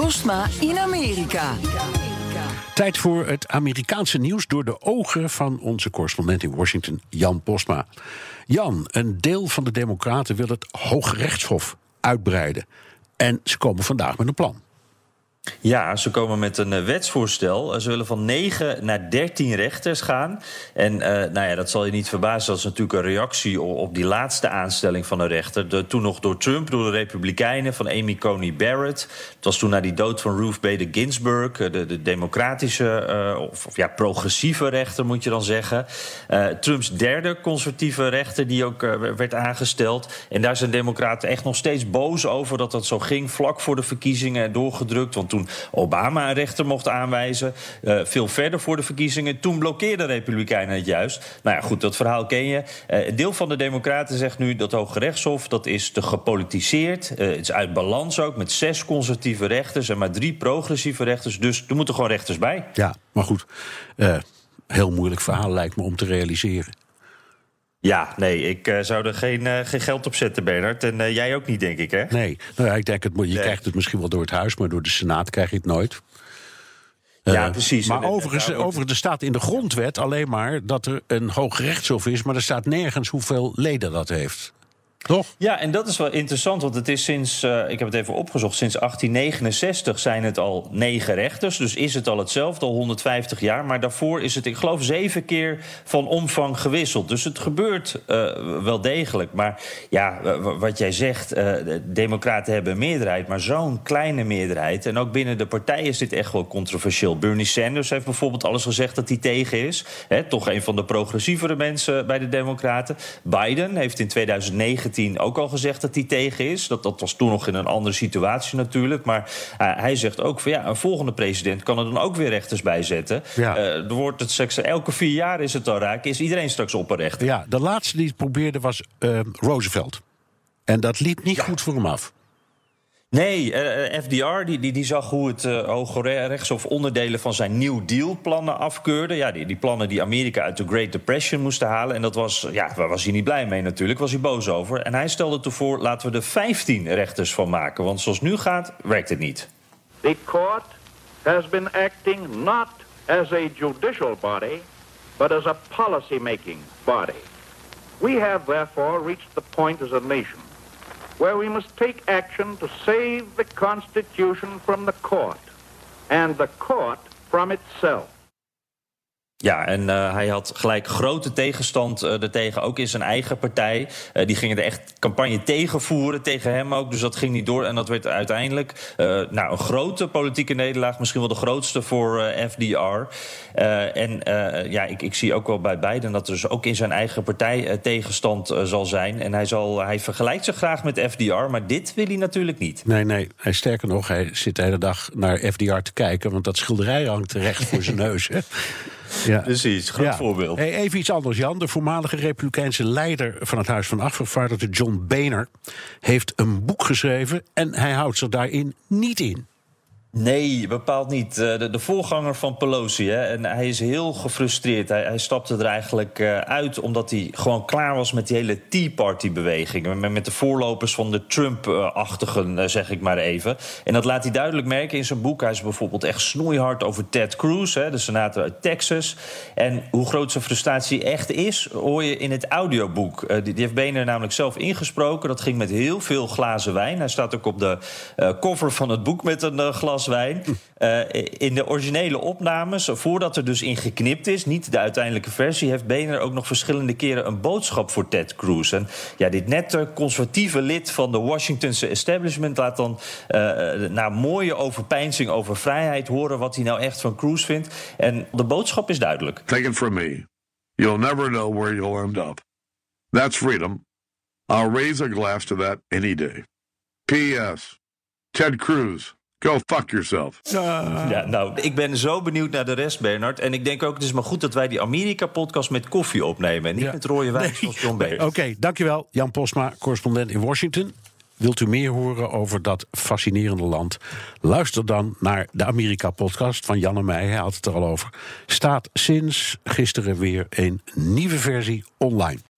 Postma in Amerika. Tijd voor het Amerikaanse nieuws door de ogen van onze correspondent in Washington, Jan Postma. Jan, een deel van de Democraten wil het Hooggerechtshof uitbreiden. En ze komen vandaag met een plan. Ja, ze komen met een eh, wetsvoorstel. Ze willen van 9 naar 13 rechters gaan. En uh, nou ja, dat zal je niet verbazen. Dat is natuurlijk een reactie op die laatste aanstelling van een rechter. De, toen nog door Trump, door de Republikeinen, van Amy Coney Barrett. Het was toen na die dood van Ruth Bader Ginsburg. Eh, de, de democratische, of, of, ja, progressieve rechter moet je dan zeggen. Trumps derde conservatieve rechter die ook werd aangesteld. En daar zijn democraten echt nog steeds boos over dat dat zo ging. Vlak voor de verkiezingen doorgedrukt. Want toen toen Obama een rechter mocht aanwijzen. Uh, veel verder voor de verkiezingen. Toen blokkeerden de Republikeinen het juist. Nou ja, goed, dat verhaal ken je. Uh, een deel van de Democraten zegt nu dat Hoge Rechtshof dat is te gepolitiseerd. Uh, het is uit balans ook met zes conservatieve rechters en maar drie progressieve rechters. Dus er moeten gewoon rechters bij. Ja, maar goed. heel moeilijk verhaal lijkt me om te realiseren. Ja, nee, ik uh, zou er geen, uh, geen geld op zetten, Bernard. En uh, jij ook niet, denk ik, hè? Nee, nou ja, ik denk, het, je nee. krijgt het misschien wel door het huis... maar door de Senaat krijg je het nooit. Ja, precies. Maar overigens, overigens, er staat in de grondwet alleen maar... dat er een hoog rechtshof is... maar er staat nergens hoeveel leden dat heeft. Ja, en dat is wel interessant, want het is sinds, uh, ik heb het even opgezocht, sinds 1869 zijn het al negen rechters. Dus is het al hetzelfde, al 150 jaar. Maar daarvoor is het, ik geloof, zeven keer van omvang gewisseld. Dus het gebeurt uh, wel degelijk. Maar ja, wat jij zegt, uh, democraten hebben een meerderheid, maar zo'n kleine meerderheid. En ook binnen de partij is dit echt wel controversieel. Bernie Sanders heeft bijvoorbeeld alles gezegd dat hij tegen is. Toch een van de progressievere mensen bij de democraten. Biden heeft in 2019 ook al gezegd dat hij tegen is. Dat, dat was toen nog in een andere situatie natuurlijk. Maar uh, hij zegt ook van ja, een volgende president kan er dan ook weer rechters bij zetten. Ja. Uh, er wordt het straks, elke vier jaar is het al raak, is iedereen straks op een rechter. Ja, de laatste die het probeerde was uh, Roosevelt. En dat liep niet ja. goed voor hem af. Nee, uh, FDR die, die, die zag hoe het uh, Hoge Rechtshof onderdelen van zijn New Deal-plannen afkeurde. Ja, die, die plannen die Amerika uit de Great Depression moesten halen. En dat was, ja, daar was hij niet blij mee natuurlijk, was hij boos over. En hij stelde toe voor, laten we er 15 rechters van maken. Want zoals nu gaat, werkt het niet. The court has been acting not as a judicial body, but as a policy-making body. We have therefore reached the point as a nation where we must take action to save the Constitution from the court and the court from itself. Ja, en uh, hij had gelijk grote tegenstand uh, ertegen, ook in zijn eigen partij. Uh, die gingen er echt campagne tegen voeren, tegen hem ook. Dus dat ging niet door. En dat werd uiteindelijk nou, een grote politieke nederlaag. Misschien wel de grootste voor FDR. en ja, ik, ik, zie ook wel bij Biden dat er dus ook in zijn eigen partij tegenstand zal zijn. En hij, zal, hij vergelijkt zich graag met FDR, maar dit wil hij natuurlijk niet. Nee, nee. Hij, sterker nog, hij zit de hele dag naar FDR te kijken. Want dat schilderij hangt terecht voor zijn neus. Hè? Ja. Precies, goed ja. voorbeeld. Hey, even iets anders, Jan. De voormalige Republikeinse leider van het Huis van Afgevaardigden, John Boehner, heeft een boek geschreven en hij houdt zich daarin niet in. Nee, bepaald niet. De, de voorganger van Pelosi. Hè, en hij is heel gefrustreerd. Hij, hij stapte er eigenlijk uh, uit omdat hij gewoon klaar was met die hele Tea Party-beweging. Met, met, de voorlopers van de Trump-achtigen, uh, zeg ik maar even. En dat laat hij duidelijk merken in zijn boek. Hij is bijvoorbeeld echt snoeihard over Ted Cruz, hè, de senator uit Texas. En hoe groot zijn frustratie echt is, hoor je in het audioboek. Die, die, heeft Boehner namelijk zelf ingesproken. Dat ging met heel veel glazen wijn. Hij staat ook op de cover van het boek met een glas wijn. Uh, in de originele opnames, voordat er dus in geknipt is, niet de uiteindelijke versie, heeft Boehner ook nog verschillende keren een boodschap voor Ted Cruz. En ja, dit nette conservatieve lid van de Washingtonse establishment laat dan uh, na mooie overpeinzing over vrijheid horen wat hij nou echt van Cruz vindt. En de boodschap is duidelijk. Take it from me. You'll never know where you'll end up. That's freedom. I'll raise a glass to that any day. P.S. Ted Cruz. Go fuck yourself. Ja, nou, ik ben zo benieuwd naar de rest, Bernard. En ik denk ook, het is maar goed dat wij die Amerika-podcast met koffie opnemen. En niet Ja. met rode wijn zoals John Beers. Oké, dankjewel. Jan Posma, correspondent in Washington. Wilt u meer horen over dat fascinerende land? Luister dan naar de Amerika-podcast van Jan en mij. Hij had het er al over. Staat sinds gisteren weer een nieuwe versie online.